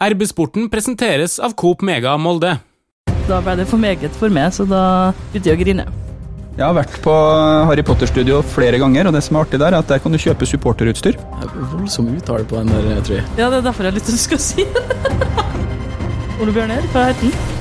RB-sporten presenteres av Coop Mega Molde. Da ble det for meget for meg, så da begynte jeg å grine. Jeg har vært på Harry Potter-studio flere ganger, og det som er artig der, er at der kan du kjøpe supporterutstyr. Voldsom uttale på den der, tror jeg. Ja, det er derfor jeg har lyst til å si det. Ole Bjørner, hva heter den?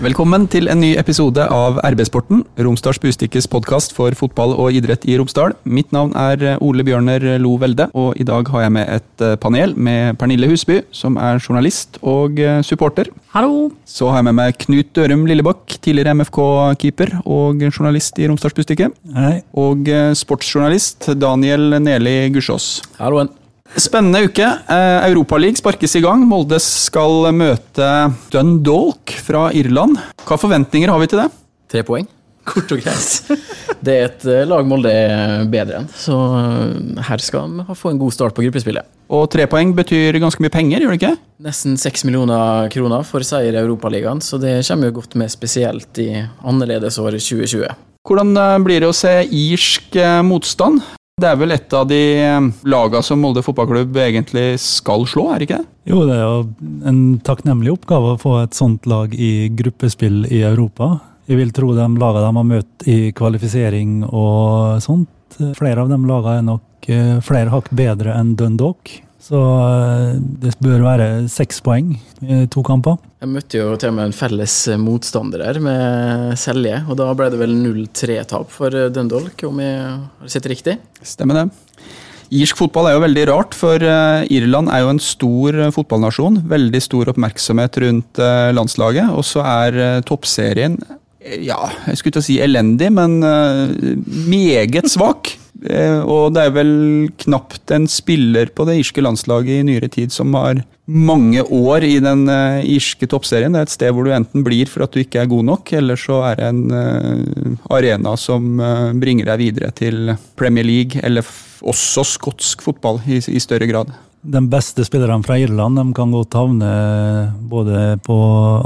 Velkommen til en ny episode av RB-sporten, Romsdals Bustikkes podkast for fotball og idrett i Romsdal. Mitt navn er Ole Bjørner Lo Velde, og i dag har jeg med et eh, panel med Pernille Husby, som er journalist og eh, supporter. Hallo. Så har jeg med meg Knut Dørum Lillebakk, tidligere MFK-keeper og journalist i Romsdals Bustikke. Hei. Og eh, sportsjournalist Daniel Neli Gussiås. Halloen. Spennende uke. Eh, Europaligaen sparkes i gang. Molde skal møte Dundalk fra Irland. Hva forventninger har vi til det? Tre poeng. Kort og greit. Det er et eh, lag Molde er bedre enn, så eh, her skal vi få en god start på gruppespillet. Og tre poeng betyr ganske mye penger, gjør det ikke? Nesten seks millioner kroner for seier i Europaligaen, så det kommer jo godt med spesielt i annerledesåret 2020. Hvordan blir det å se irsk motstand? Det er vel et av de lagene laga som Molde fotballklubb egentlig skal slå, er det ikke det? Jo, det er jo en takknemlig oppgave å få et sånt lag i gruppespill i Europa. Jeg vil tro de lagene de har møtt i kvalifisering og sånt, flere av de lagene er nok eh, flere hakk bedre enn Dundalk. Så eh, det bør være seks poeng i to kamper. Jeg møtte jo til og med en felles motstander der, med Selje, og da ble det vel 0-3-tap for Dundalk, om jeg har sett riktig? Stemmer det. Irsk fotball er jo veldig rart, for eh, Irland er jo en stor eh, fotballnasjon. Veldig stor oppmerksomhet rundt eh, landslaget. Og så er eh, toppserien eh, ja, jeg skulle ikke si elendig, men eh, meget svak. Eh, og det er vel knapt en spiller på det irske landslaget i nyere tid som har mange år i den eh, irske toppserien. Det er et sted hvor du enten blir for at du ikke er god nok, eller så er det en eh, arena som bringer deg videre til Premier League, eller også skotsk fotball i, i større grad. De beste spillerne fra Irland de kan godt havne både på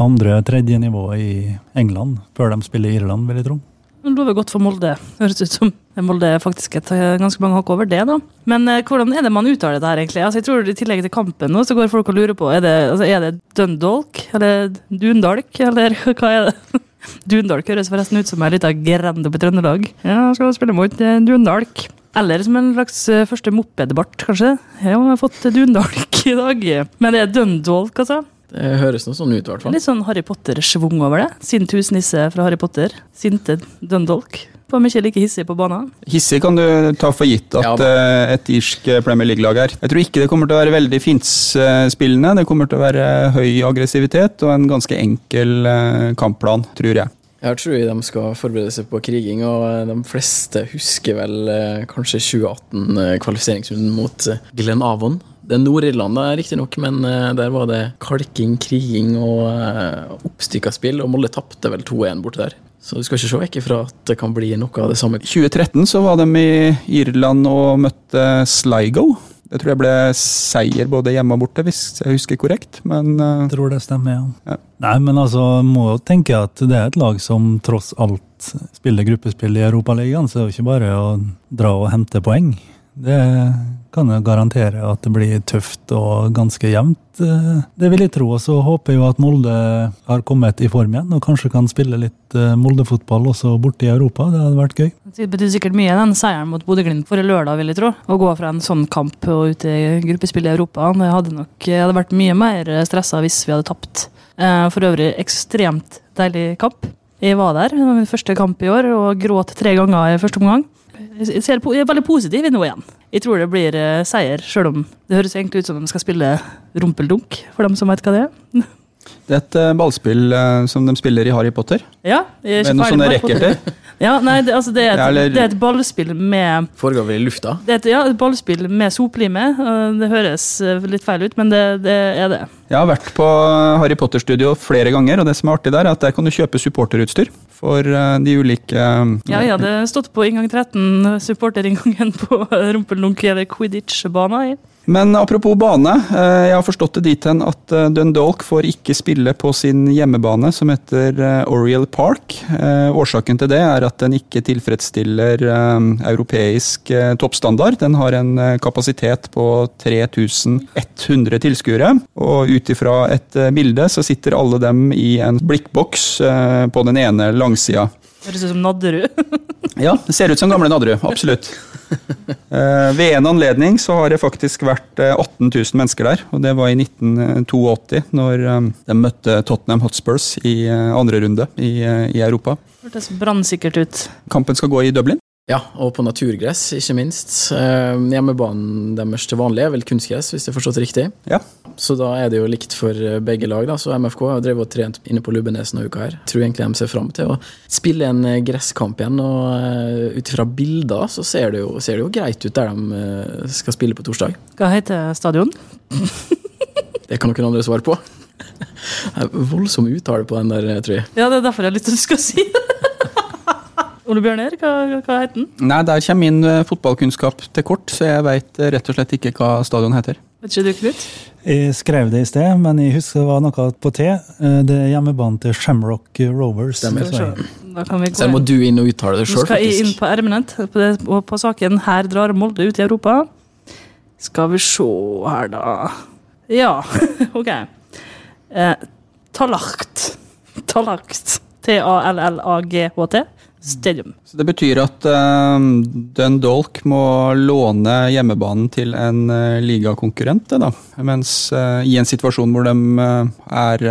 andre og tredje nivå i England, før de spiller i Irland, vil jeg tro. Det lover godt for Molde. Høres ut som Molde faktisk et eh, ganske mange hakk over det, da. Men eh, hvordan er det man uttaler det her, egentlig? Altså, jeg tror I tillegg til kampen nå, så går folk og lurer på er det, altså, er det Dundalk eller Dundalk, eller hva er det? Dundalk høres forresten ut som ei lita grend oppe i Trøndelag. Ja, skal spille mot eh, Dundalk. Eller som en slags eh, første mopedbart, kanskje. Ja, jeg har fått Dundalk i dag. Men det er Dundalk, altså. Det høres noe sånn ut, i hvert fall. Litt sånn Harry Potter-schwung over det. Sint husnisse fra Harry Potter. Sinte Dundalk. Var mye like hissig på banen. Hissig kan du ta for gitt at Ja. eh, et irsk Premier League-lag er. Jeg tror ikke det kommer til å være veldig finspillende. Det kommer til å være høy aggressivitet og en ganske enkel eh, kampplan, tror jeg. Jeg tror de skal forberede seg på kriging, og de fleste husker vel eh, kanskje 2018-kvalifiseringsrunden mot Glenn Glen Avon. Det er Nord-Irland, riktignok, men eh, der var det kalking, kriging og eh, oppstykka spill, og Molde tapte vel 2-1 borte der. Så du skal ikke se vekk ifra at det kan bli noe av det samme. I 2013 så var de i Irland og møtte Sligo. Det tror jeg ble seier både hjemme og borte, hvis jeg husker korrekt. Men uh, tror det stemmer, ja. Ja. Nei, men altså, må jo tenke at det er et lag som tross alt spiller gruppespill i Europaligaen, så det er jo ikke bare å dra og hente poeng. Det kan jeg garantere at det blir tøft og ganske jevnt. Eh, Det vil jeg tro. Og så håper jeg jo at Molde har kommet i form igjen, og kanskje kan spille litt eh, Molde-fotball også borte i Europa. Det hadde vært gøy. Det betyr sikkert mye, den seieren mot Bodø-Glimt forrige lørdag, vil jeg tro. Å gå fra en sånn kamp og ut i gruppespill i Europa. Det hadde nok hadde vært mye mer stressa hvis vi hadde tapt. Eh, For øvrig ekstremt deilig kamp. Jeg var der, det var min første kamp i år, og gråt tre ganger i første omgang. Jeg ser po- jeg er veldig positiv nå igjen. Jeg tror det blir uh, seier, sjøl om det høres egentlig ut som de skal spille rumpeldunk, for dem som vet hva det er. det er et uh, ballspill uh, som de spiller i Harry Potter. Ja, jeg er Med ikke noen sånne med Harry Potter. racketer. Ja, nei, det, altså, det, er et, Ja, eller- det er et ballspill med Foregår vel i lufta? Det er et, ja, et ballspill med soplime. Det høres litt feil ut, men det, det er det. Jeg har vært på Harry Potter-studio flere ganger, og det som er artig der, er at der kan du kjøpe supporterutstyr for eh, de ulike eh, Ja, jeg hadde stått på inngang 13, supporterinngangen på Rumpelunk eller Quidditch-banen. Men apropos bane. eh, Jeg har forstått det dit hen at eh, Dundalk får ikke spille på sin hjemmebane, som heter eh, Oriel Park. Årsaken til det er at den ikke tilfredsstiller europeisk toppstandard. Den har en kapasitet på 3100 tilskuere. Og ut ifra et bilde så sitter alle dem i en blikkboks på den ene langsida. Høres ut som Nadderud. Ja, det ser ut som gamle Nadderud. Absolutt. Eh, ved en anledning så har det faktisk vært eh, 18 000 mennesker der. og Det var i 1982, når eh, de møtte Tottenham Hotspurs i eh, andre runde i, eh, i Europa. Hørtes brannsikkert ut. Kampen skal gå i Dublin. Ja, og på naturgress, ikke minst. Eh, hjemmebanen deres til vanlig er vel kunstgress, hvis jeg har forstått riktig. Ja. Så da er det jo likt for eh, begge lag. da, så MFK har drevet og trent inne på Lubbenes denne uka her. Tror egentlig de ser fram til å spille en eh, gresskamp igjen. og Ut ifra bilder så ser det, jo, ser det jo greit ut der de skal spille på torsdag. Hva heter stadion? Det kan noen andre svare på. Det er Voldsom uttale på den der, tror jeg. Ja, det er derfor jeg har lyst til å skal si det. Ole Bjørner, hva, hva heter den? Nei, der kommer min eh, fotballkunnskap til kort, så jeg veit rett og slett ikke hva stadion heter. Vet ikke du, Knut? Jeg skrev det i sted, men jeg husker det var noe på T. Eh, Det er hjemmebanen til Shamrock Rovers. Så her må du inn og uttale det Nå skal jeg inn på det- og på saken 'Her drar Molde ut i Europa'. Skal vi se her, da. Ja, OK. Eh, Talakt. Talakt. T-a-l-l-a-g-h-t. Stadium. Så Det betyr at uh, Dundalk må låne hjemmebanen til en uh, ligakonkurrent, da. Mens uh, i en situasjon hvor de uh, er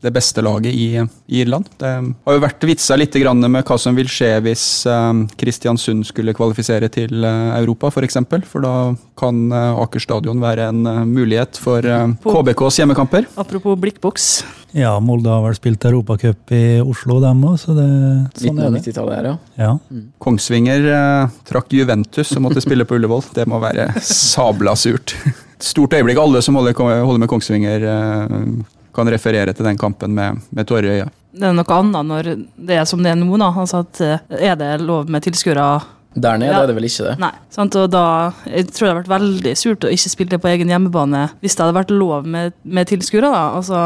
det beste laget i, i Irland. Det har jo vært vitsa litt grann med hva som vil skje hvis eh, Kristiansund skulle kvalifisere til eh, Europa, f.eks. For, eksempel. for da kan eh, Aker stadion være en eh, mulighet for eh, KBKs hjemmekamper. Apropos blikkboks. Ja, Molde har vel spilt Europacup i Oslo, dem òg, så det, sånn er det. her, ja. Ja. Kongsvinger eh, trakk Juventus og måtte spille på Ullevål. Det må være sabla surt. Et stort øyeblikk. Alle som holder, holder med Kongsvinger, eh, kan referere til den kampen med, med tårer i øyet. Det er noe annet når det er som det er nå, da. Altså at eh, er det lov med tilskuere Der nede Ja. er det vel ikke det. Nei. Sant? Og da, jeg tror det hadde vært veldig surt å ikke spille det på egen hjemmebane hvis det hadde vært lov med, med tilskuere. Altså,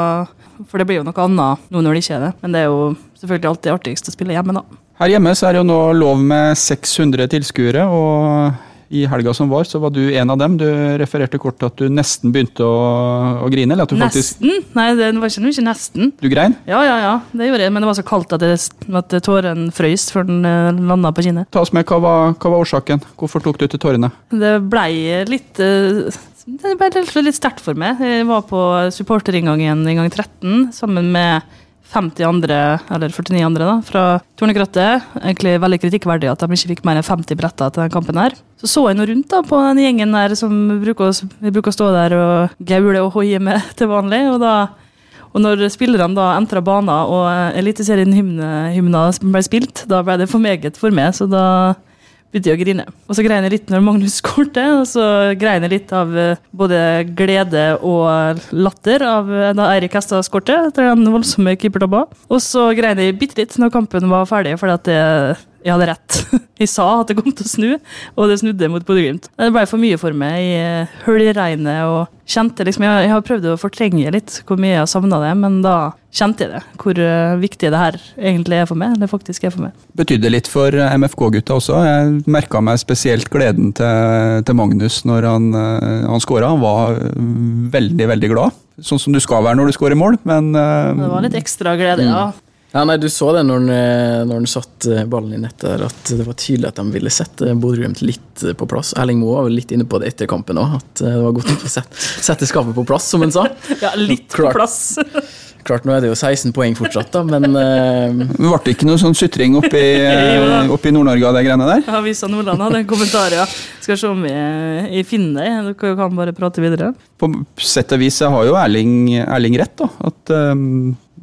for det blir jo noe annet nå når det ikke er det. Men det er jo selvfølgelig alltid artigst å spille hjemme, da. Her hjemme så er det jo nå lov med 600 tilskuere, og i helga som var, så var du en av dem. Du refererte kort til at du nesten begynte å, å grine. eller at du faktisk... Nesten? Nei, det var ikke, ikke nesten. Du grein? Ja, ja, ja, det gjorde jeg, men det var så kaldt at, at tåren frøys før den landa på kinnet. Ta oss med, hva var, hva var årsaken? Hvorfor tok du til tårene? Det blei litt eh, Det ble litt sterkt for meg. Jeg var på supporterinngangen i gang 13 sammen med 50 andre, eller 49 andre, da, fra Tornekrattet. Egentlig veldig kritikkverdig at de ikke fikk mer enn 50 bretter til den kampen her. Så så jeg nå rundt da på den gjengen der som bruker vi bruker å stå der og gaule og hoie med til vanlig. og da og når spillerne da entra banen og Eliteserien-hymna ble spilt, da ble det for meget for meg, så da begynte jeg å grine. Og så grein jeg litt når Magnus skårte, og så grein jeg litt av eh, både glede og latter av eh, da Eirik Hestad skårte, etter den voldsomme keepertabba. Og så grein jeg bitte litt når kampen var ferdig, fordi at jeg, jeg hadde rett. Jeg sa at det kom til å snu, og det snudde mot Bodø-Glimt. Det ble for mye for meg i regnet og kjente liksom Jeg, jeg har prøvd å fortrenge litt hvor mye jeg har savna det, men da kjente jeg det. Hvor eh, viktig det her egentlig er for meg. Det faktisk er for meg. Betydde litt for eh, MFK-gutta også. Jeg merka meg spesielt gleden til, til Magnus når han, eh, han skåra. Han var eh, veldig, veldig glad. Sånn som du skal være når du skårer mål, men eh, Men det var litt ekstra glede, ja. Ja, nei, Du så det når han, eh, når han satt eh, ballen i nettet, der, at det var tydelig at de ville sette Bodø-Glimt litt eh, på plass. Erling Moe var vel litt inne på det etter kampen òg, at det var godt å sette, sette skapet på plass, som han sa. Ja, litt på plass. Klart, nå er det jo 16 poeng fortsatt, da, men eh, det ble ikke noe sånn sutring oppi, oppi Nord-Norge av de greiene der. Avisa Nordland hadde en kommentar, ja. Skal se om jeg finner det. Dere kan bare prate videre. På sett og vis har jo Erling, Erling rett, da. At eh,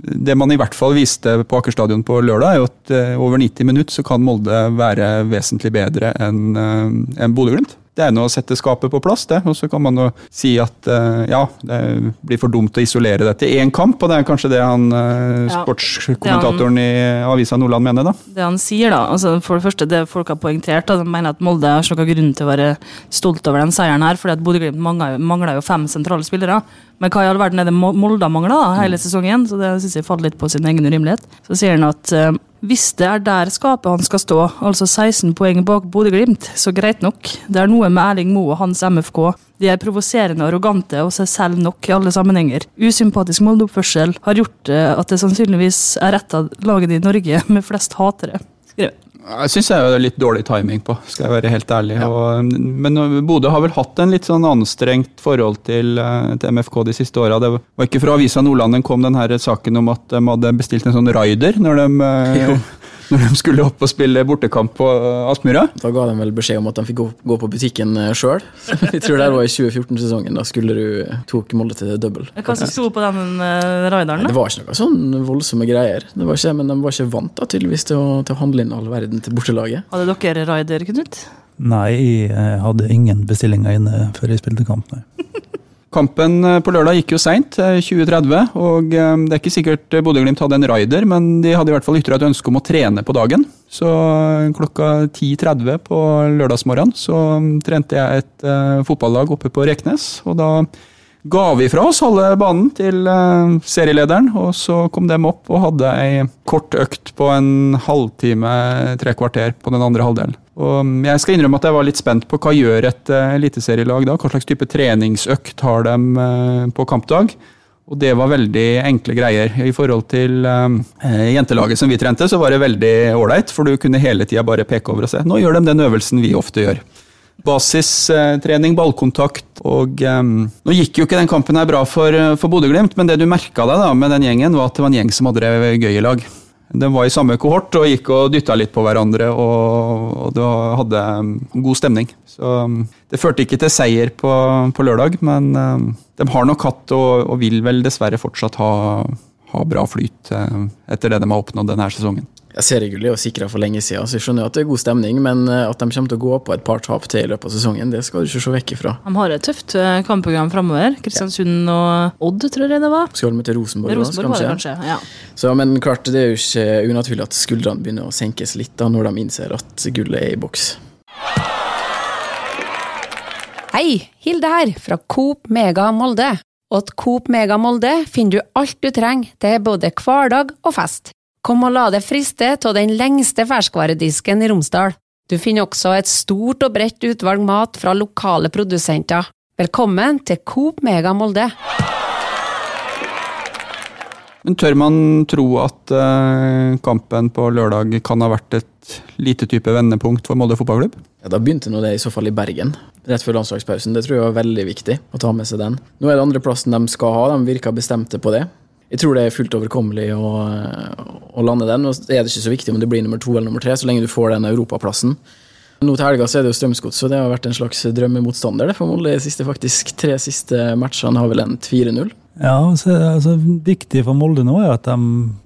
det man i hvert fall viste på Aker stadion på lørdag, er jo at eh, over 90 minutter så kan Molde være vesentlig bedre enn en Bodø-Glimt. Det er nå å sette skapet på plass, det. Og så kan man jo si at eh, ja, det blir for dumt å isolere det til én kamp, og det er kanskje det han eh, sportskommentatoren i Avisa Nordland mener, da. Det han sier, da, altså for det første, det folk har poengtert, da, de mener at Molde har noen grunn til å være stolt over den seieren her, fordi at Bodø-Glimt mangler, mangler jo fem sentrale spillere. Men hva i all verden er det Molde har mangla hele sesongen? Så det syns jeg faller litt på sin egen urimelighet. Så sier han at eh, hvis det er der skapet han skal stå, altså 16 poeng bak Bodø-Glimt, så greit nok. Det er noe med Erling Moe og hans MFK. De er provoserende arrogante og seg selv nok i alle sammenhenger. Usympatisk Molde-oppførsel har gjort eh, at det sannsynligvis er et av lagene i Norge med flest hatere. Skrevet. Jeg syns jeg er litt dårlig timing på, skal jeg være helt ærlig. Og, men Bodø har vel hatt en litt sånn anstrengt forhold til, eh, til MFK de siste åra. Det var ikke fra Avisa Nordland den kom den her saken om at de hadde bestilt en sånn raider når de, eh, når de skulle opp og spille bortekamp på eh, Aspmyra. Da ga de vel beskjed om at de fikk gå, gå på butikken sjøl. Jeg tror det var i 2014-sesongen. Da skulle du tok Molde til double. Hva som sto på den uh, raideren? Det var ikke noe sånn voldsomme greier. Det var ikke, men de var ikke vant da, tydeligvis til å, til å handle inn all verden til bortelaget. Hadde dere raider, Knut? Nei, jeg eh, hadde ingen bestillinger inne før jeg spilte kamp. Nei. Kampen eh, på lørdag gikk jo seint, 2030, og eh, det er ikke sikkert eh, Bodø-Glimt hadde en raider, men de hadde i hvert fall ytra et ønske om å trene på dagen. Så eh, klokka 10.30 på lørdagsmorgenen så trente jeg et eh, fotballag oppe på Reknes, og da ga vi fra oss halve banen til eh, serielederen, og så kom dem opp og hadde ei kort økt på en halvtime, tre kvarter på den andre halvdelen. Og mm, jeg skal innrømme at jeg var litt spent på hva gjør et uh, eliteserielag da? Hva slags type treningsøkt har de eh, på kampdag? Og det var veldig enkle greier. I forhold til eh, jentelaget som vi trente, så var det veldig ålreit, for du kunne hele tida bare peke over og se. Nå gjør de den øvelsen vi ofte gjør. Basistrening, ballkontakt og um, Nå gikk jo ikke den kampen her bra for, eh, for Bodø-Glimt, men det du merka deg da med den gjengen, var at det var en gjeng som hadde det gøy i lag. De var i samme kohort og gikk og dytta litt på hverandre, og, og det hadde um, god stemning. Så um, Det førte ikke til seier på, på lørdag, men de har nok hatt, og, og vil vel dessverre fortsatt ha, ha bra flyt etter det de har oppnådd denne sesongen. Ja, Seriegullet er jo sikra for lenge siden, så jeg skjønner at det er god stemning, men eh, at de kommer til å gå på et par tap til i løpet av sesongen, det skal du ikke se vekk ifra. De har et tøft eh, kampprogram framover. Kristiansund og Odd, tror jeg det var. Skal vel til Rosenborg, Rosenborg det kanskje? kanskje. Ja. Så, men klart, det er jo ikke unaturlig at skuldrene begynner å senkes litt da, når de innser at gullet er i boks. Hei, Hilde her, fra Coop Mega Molde. Og at Coop Mega Molde finner du alt du trenger til både hverdag og fest. Kom og la deg friste av den lengste ferskvaredisken i Romsdal. Du finner også et stort og bredt utvalg mat fra lokale produsenter. Velkommen til Coop Mega Molde. Men tør man tro at eh, kampen på lørdag kan ha vært et lite type vendepunkt for Molde fotballklubb? Ja, Da begynte nå det i så fall i Bergen, rett før landslagspausen. Det tror jeg var veldig viktig å ta med seg den. Nå er det andreplassen de skal ha, de virker bestemte på det. Jeg tror det er fullt overkommelig å, å lande den. og det er ikke så viktig om det blir nummer to eller nummer tre, så lenge du får den europaplassen. Nå til helga er det jo Strømsgodset, det har vært en slags drømmemotstander for Molde de siste, faktisk, tre siste matchene har vel endt 4-0. Ja, så, altså, Viktig for Molde nå er at de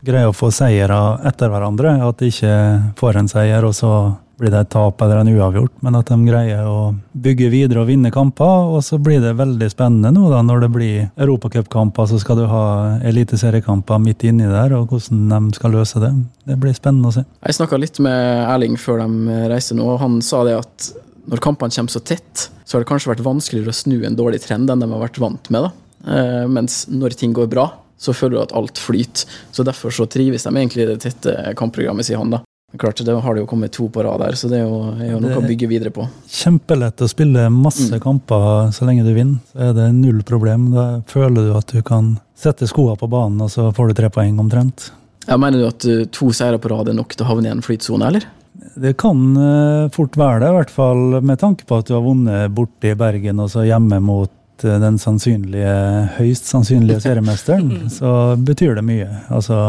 greier å få seire etter hverandre. At de ikke får en seier, og så blir det et tap eller en uavgjort. Men at de greier å bygge videre og vinne kamper. Og så blir det veldig spennende nå da, når det blir europacupkamper. Så skal du ha eliteseriekamper midt inni der, og hvordan de skal løse det. Det blir spennende å se. Jeg snakka litt med Erling før de reiste nå, og han sa det at når kampene kommer så tett, så har det kanskje vært vanskeligere å snu en dårlig trend enn de har vært vant med. da. Eh, mens når ting går bra, så føler du at alt flyter. Så derfor så trives de egentlig i det tette kampprogrammet, sier han da. Klart, Det har det jo kommet to på rad her, så det er jo, er jo noe å bygge videre på. Kjempelett å spille masse kamper så lenge du vinner. Så er det null problem. Da føler du at du kan sette skoene på banen, og så får du tre poeng omtrent. Jeg Mener du at uh, to seire på rad er nok til å havne i en flytsone, eller? Det kan eh, fort være det, i hvert fall med tanke på at du har vunnet borte i Bergen og så hjemme mot eh, den sannsynlige, høyst sannsynlige seriemesteren. Så betyr det mye. Altså,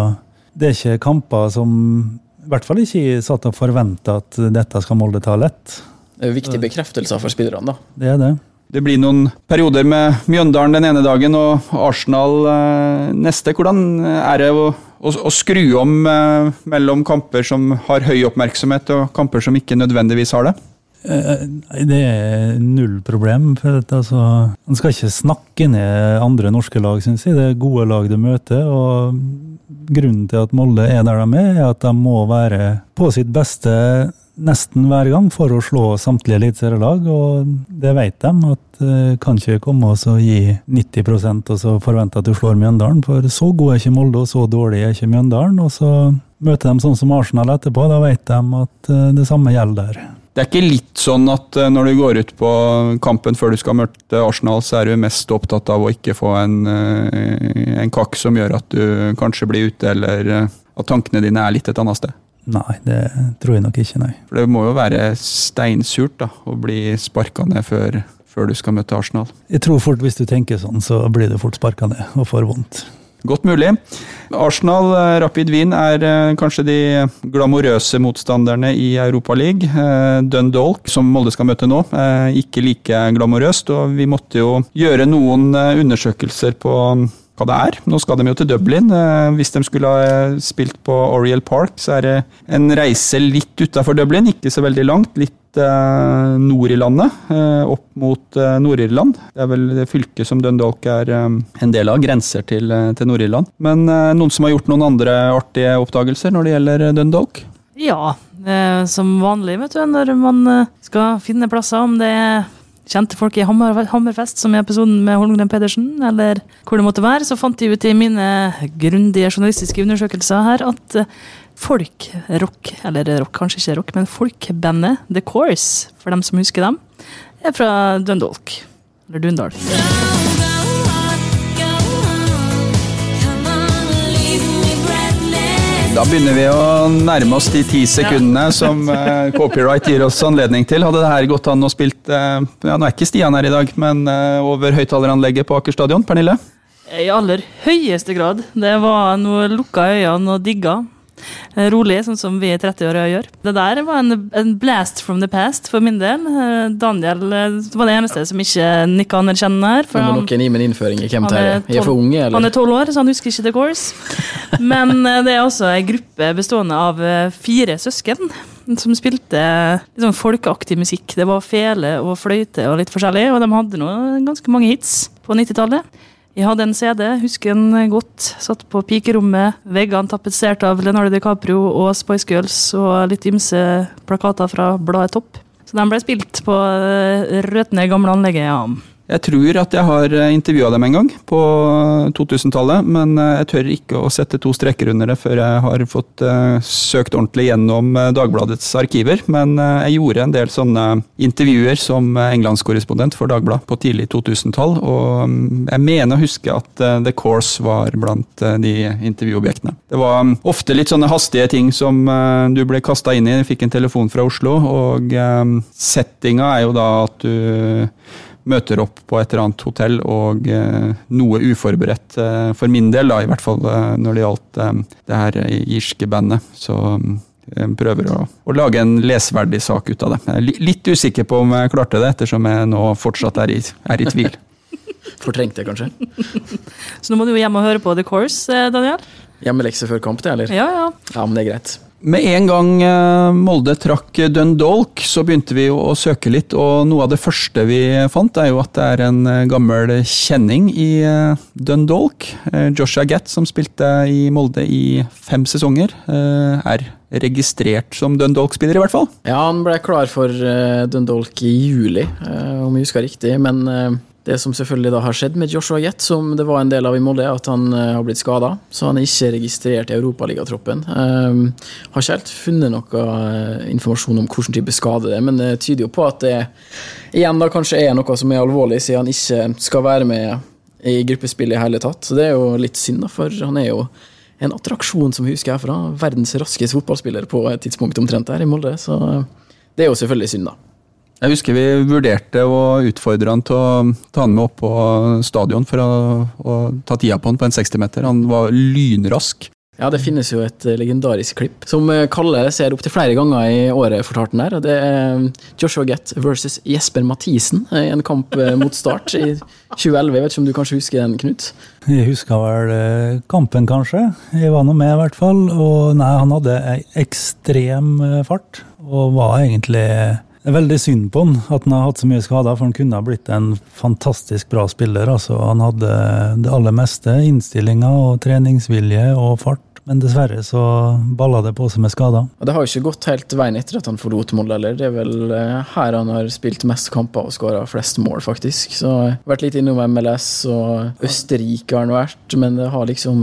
det er ikke kamper som I hvert fall ikke satt og forventa at dette skal Molde ta lett. Det er jo viktige bekreftelser for spillerne, da. Det er det. Det blir noen perioder med Mjøndalen den ene dagen og Arsenal eh, neste. Hvordan er det å, å, å skru om eh, mellom kamper som har høy oppmerksomhet, og kamper som ikke nødvendigvis har det? Eh, Det er null problem. For at, altså, Man skal ikke snakke ned andre norske lag, syns jeg. Det er gode lag du møter. og Grunnen til at Molde er der de er, er at de må være på sitt beste nesten hver gang for å slå samtlige eliteserielag. Og det vet de, at uh, kan ikke komme og gi 90% og så forvente at du slår Mjøndalen. For så god er ikke Molde, og så dårlig er ikke Mjøndalen. Og så møter de sånn som Arsenal etterpå. Da vet de at uh, det samme gjelder der. Det er ikke litt sånn at eh, når du går ut på kampen før du skal møte Arsenal, så er du mest opptatt av å ikke få en, eh, en kakk som gjør at du kanskje blir ute, eller eh, at tankene dine er litt et annet sted? Nei, det tror jeg nok ikke, nei. For det må jo være steinsurt da, å bli sparka ned før, før du skal møte Arsenal. Jeg tror fort hvis du tenker sånn, så blir du fort sparka ned og får vondt. Godt mulig. Arsenal, eh, Rapid Wien er eh, kanskje de glamorøse motstanderne i Europaligaen. Eh, Dundalk, som Molde skal møte nå, er ikke like glamorøst. Og vi måtte jo gjøre noen undersøkelser på hva det er. Nå skal de jo til Dublin. Hvis de skulle ha spilt på Oriel Park, så er det en reise litt utafor Dublin, ikke så veldig langt. Litt eh, nord i landet, eh, opp mot eh, Nord-Irland. Det er vel det fylket som Dundalk er eh, en del av, grenser til, eh, til Nord-Irland. Men eh, noen som har gjort noen andre artige oppdagelser når det gjelder Dundalk? Ja, eh, som vanlig, vet du, når man eh, skal finne plasser, om det er kjente folk i Hammer, Hammerfest, som i episoden med Holmgren Pedersen, eller hvor det måtte være, så fant de ut i mine grundige journalistiske undersøkelser her at eh, folk-rock, eller rock, kanskje ikke rock, men folkbandet The Course, for dem som husker dem, er fra Dundalk. Eller Dundal. Da begynner vi å nærme oss de ti sekundene som uh, copyright gir oss anledning til. Hadde det her gått an å spilt uh, ja, Nå er ikke Stian her i dag, men uh, over høyttaleranlegget på Aker stadion? Pernille? I aller høyeste grad. Det var noe lukka øynene og digga. Eh, Rolig, sånn som vi i 30-åra gjør. Det der var en, en blast from the past for min del. Eh, Daniel eh, var det eneste som ikke nikka anerkjennende her. For han, noen gi meg en innføring i hvem han er. for unge, han er tolv år, så han husker ikke The Course. Men det er også ei gruppe bestående av fire søsken som spilte sånn folkeaktig musikk. Det var fele og fløyte og litt forskjellig, og de hadde nå ganske mange hits på 90-tallet. Jeg hadde en CD, husker den godt. Satt på pikerommet, veggene tapetsert av Leonardo DiCaprio og Spice Girls og litt ymse plakater fra bladet Topp. Så de ble spilt på røtne, gamle anlegget, ja. Jeg tror at jeg har intervjua dem en gang på 2000-tallet, men eh, jeg tør ikke å sette to streker under det før jeg har fått uh, søkt ordentlig gjennom eh, Dagbladets arkiver. Men uh, jeg gjorde en del sånne intervjuer som eh, englandskorrespondent for Dagbladet på tidlig 2000-tall, og um, jeg mener å huske at uh, The Course var blant eh, de intervjuobjektene. Det var um, ofte litt sånne hastige ting som eh, du ble kasta inn i, fikk en telefon fra Oslo, og um, settinga er jo da at du møter opp på et eller annet hotell og eh, noe uforberedt, eh, for min del da, i hvert fall eh, når det gjaldt eh, det her irske bandet. Så eh, prøver å, å lage en lesverdig sak ut av det. Jeg er litt usikker på om jeg klarte det, ettersom jeg nå fortsatt er i, er i tvil. Fortrengte, kanskje? Så nå må du jo hjem og høre på The Course, Daniel. Hjemmelekse før kamp, det, eller? Ja, ja. Ja, men det er greit. Med en gang eh, Molde trakk Dundalk, så begynte vi å søke litt, og noe av det første vi fant, er jo at det er en eh, gammel kjenning i eh, Dundalk. Joshua Gatt, som spilte i Molde i fem sesonger, er registrert som Dundalk-spiller, i hvert fall. Ja, han ble klar for Dundalk i juli, om jeg husker riktig. Men det som selvfølgelig da har skjedd med Joshua Jett, som det var en del av i Molde, at han eh, har blitt skada. Så han er ikke registrert i Europaligatroppen. Um, har ikke helt funnet noe eh, informasjon om hvilken type skade det er, men det tyder jo på at det igjen da kanskje er noe som er alvorlig, siden han ikke skal være med i gruppespill i hele tatt. Så det er jo litt synd, da, for han er jo en attraksjon som husker herfra. Verdens raskeste fotballspiller på et tidspunkt omtrent her i Molde. Så det er jo selvfølgelig synd, da. Jeg husker vi vurderte å utfordre han til å ta han med opp på stadion for å, å ta tida på han på en 60-meter. Han var lynrask. Ja, det finnes jo et eh, legendarisk klipp som eh, Kalle ser opptil flere ganger i året, fortalte han der. Det er eh, Joshua Gett versus Jesper Mathisen i en kamp mot Start i 2011. Jeg vet ikke om du kanskje husker den, Knut? Jeg husker vel kampen, kanskje. Jeg var nå med, i hvert fall. Og nei, han hadde ekstrem fart, og var egentlig Det er veldig synd på han at han har hatt så mye skader, for han kunne ha blitt en fantastisk bra spiller. Altså, han hadde det aller meste. Innstillinger og treningsvilje og fart. Men dessverre så balla det på seg med skader. Det har jo ikke gått helt veien etter at han forlot Molde heller. Det er vel eh, her han har spilt mest kamper og skåra flest mål, faktisk. Så jeg har vært litt innom MLS og Østerrike har han vært, men det har liksom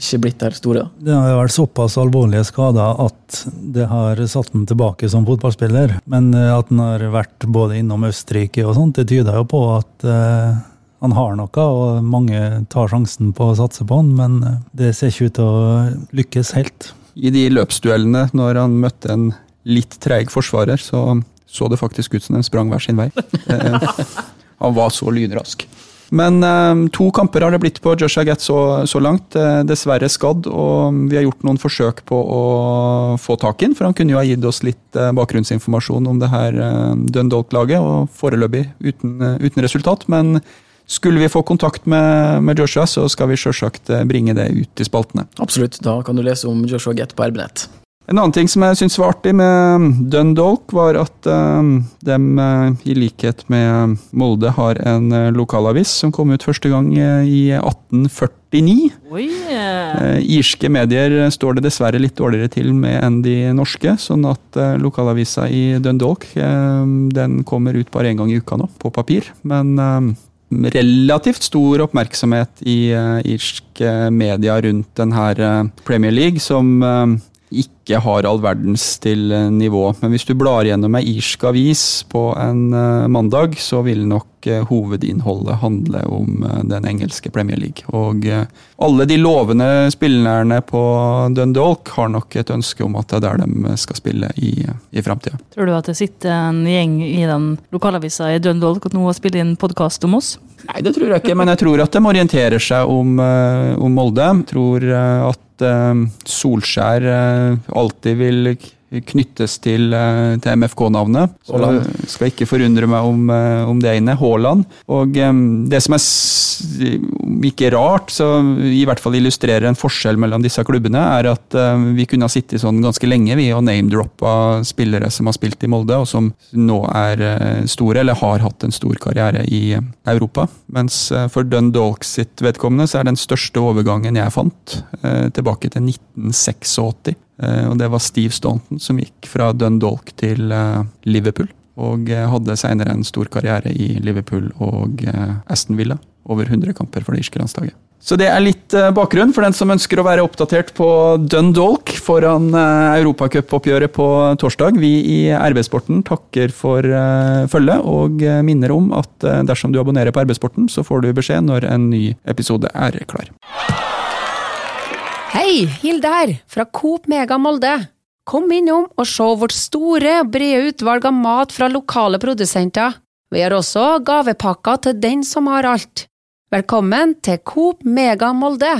ikke blitt det store. da. Det har vært såpass alvorlige skader at det har satt ham tilbake som fotballspiller. Men eh, at han har vært både innom Østerrike og sånt, det tyder jo på at eh, han har noe, og mange tar sjansen på å satse på han, men eh, det ser ikke ut til å lykkes helt. I de løpsduellene, når han møtte en litt treig forsvarer, så så det faktisk ut som de sprang hver sin vei. Han var så lynrask. Men eh, to kamper har det blitt på Joshua Gatt så, så langt. Eh, dessverre skadd, og vi har gjort noen forsøk på å få tak i ham. for han kunne jo ha gitt oss litt eh, bakgrunnsinformasjon om det her eh, Dundalk-laget, og foreløpig uten, eh, uten resultat. Men skulle vi få kontakt med, med Joshua, så skal vi sjølsagt eh, bringe det ut i spaltene. Absolutt. Da kan du lese om Joshua Gett på RB-nett. En annen ting som jeg syntes var artig med Dundalk, var at uh, de, uh, i likhet med Molde, har en uh, lokalavis som kom ut første gang uh, i 1849. Oi! eh, irske medier står det dessverre litt dårligere til med enn de norske, sånn at lokalavisa i Dundalk den kommer ut bare én gang i uka nå, på papir. Men relativt stor oppmerksomhet i irsk media rundt denne Premier League, som uh, ikke har all verdens til uh, nivå. Men hvis du blar gjennom ei irsk avis på en uh, mandag, så vil nok uh, hovedinnholdet handle om den engelske Premier League. Og alle de lovende spillerne på Dundalk har nok et ønske om at det er der de skal spille i, i framtida. Tror du at det sitter en gjeng i den lokalavisa i Dundalk og nå og spiller inn podkast om oss? Nei, det tror jeg ikke, men jeg tror at de orienterer seg om, eh, om Molde. Jeg tror eh, at eh, Solskjær eh, alltid vil knyttes til, eh, til MFK-navnet. Så skal ikke forundre meg om, eh, om det ene. Haaland. Og eh, det som er ikke rart, så i hvert fall illustrerer en forskjell mellom disse klubbene, er at vi kunne ha sittet sånn ganske lenge vi og name-droppa spillere som har spilt i Molde, og som nå er store, eller har hatt en stor karriere i Europa. Mens for Dundalk sitt vedkommende så er den største overgangen jeg fant, tilbake til 1986. Eh, Og det var Steve Staunton som gikk fra Dundalk til eh, Liverpool. Og eh, hadde senere en stor karriere i Liverpool og Aston Villa. Over 100 kamper for det irske landslaget. Så det er litt bakgrunn for den som ønsker å være oppdatert på Dundalk foran europacupoppgjøret på torsdag. Vi i RB-sporten takker for følget og minner om at dersom du abonnerer på RB-sporten, så får du beskjed når en ny episode er klar. Hei, Hilde her, fra Coop Mega Molde. Kom innom og se vårt store og brede utvalg av mat fra lokale produsenter. Vi har også gavepakker til den som har alt. Velkommen til Coop Mega Molde.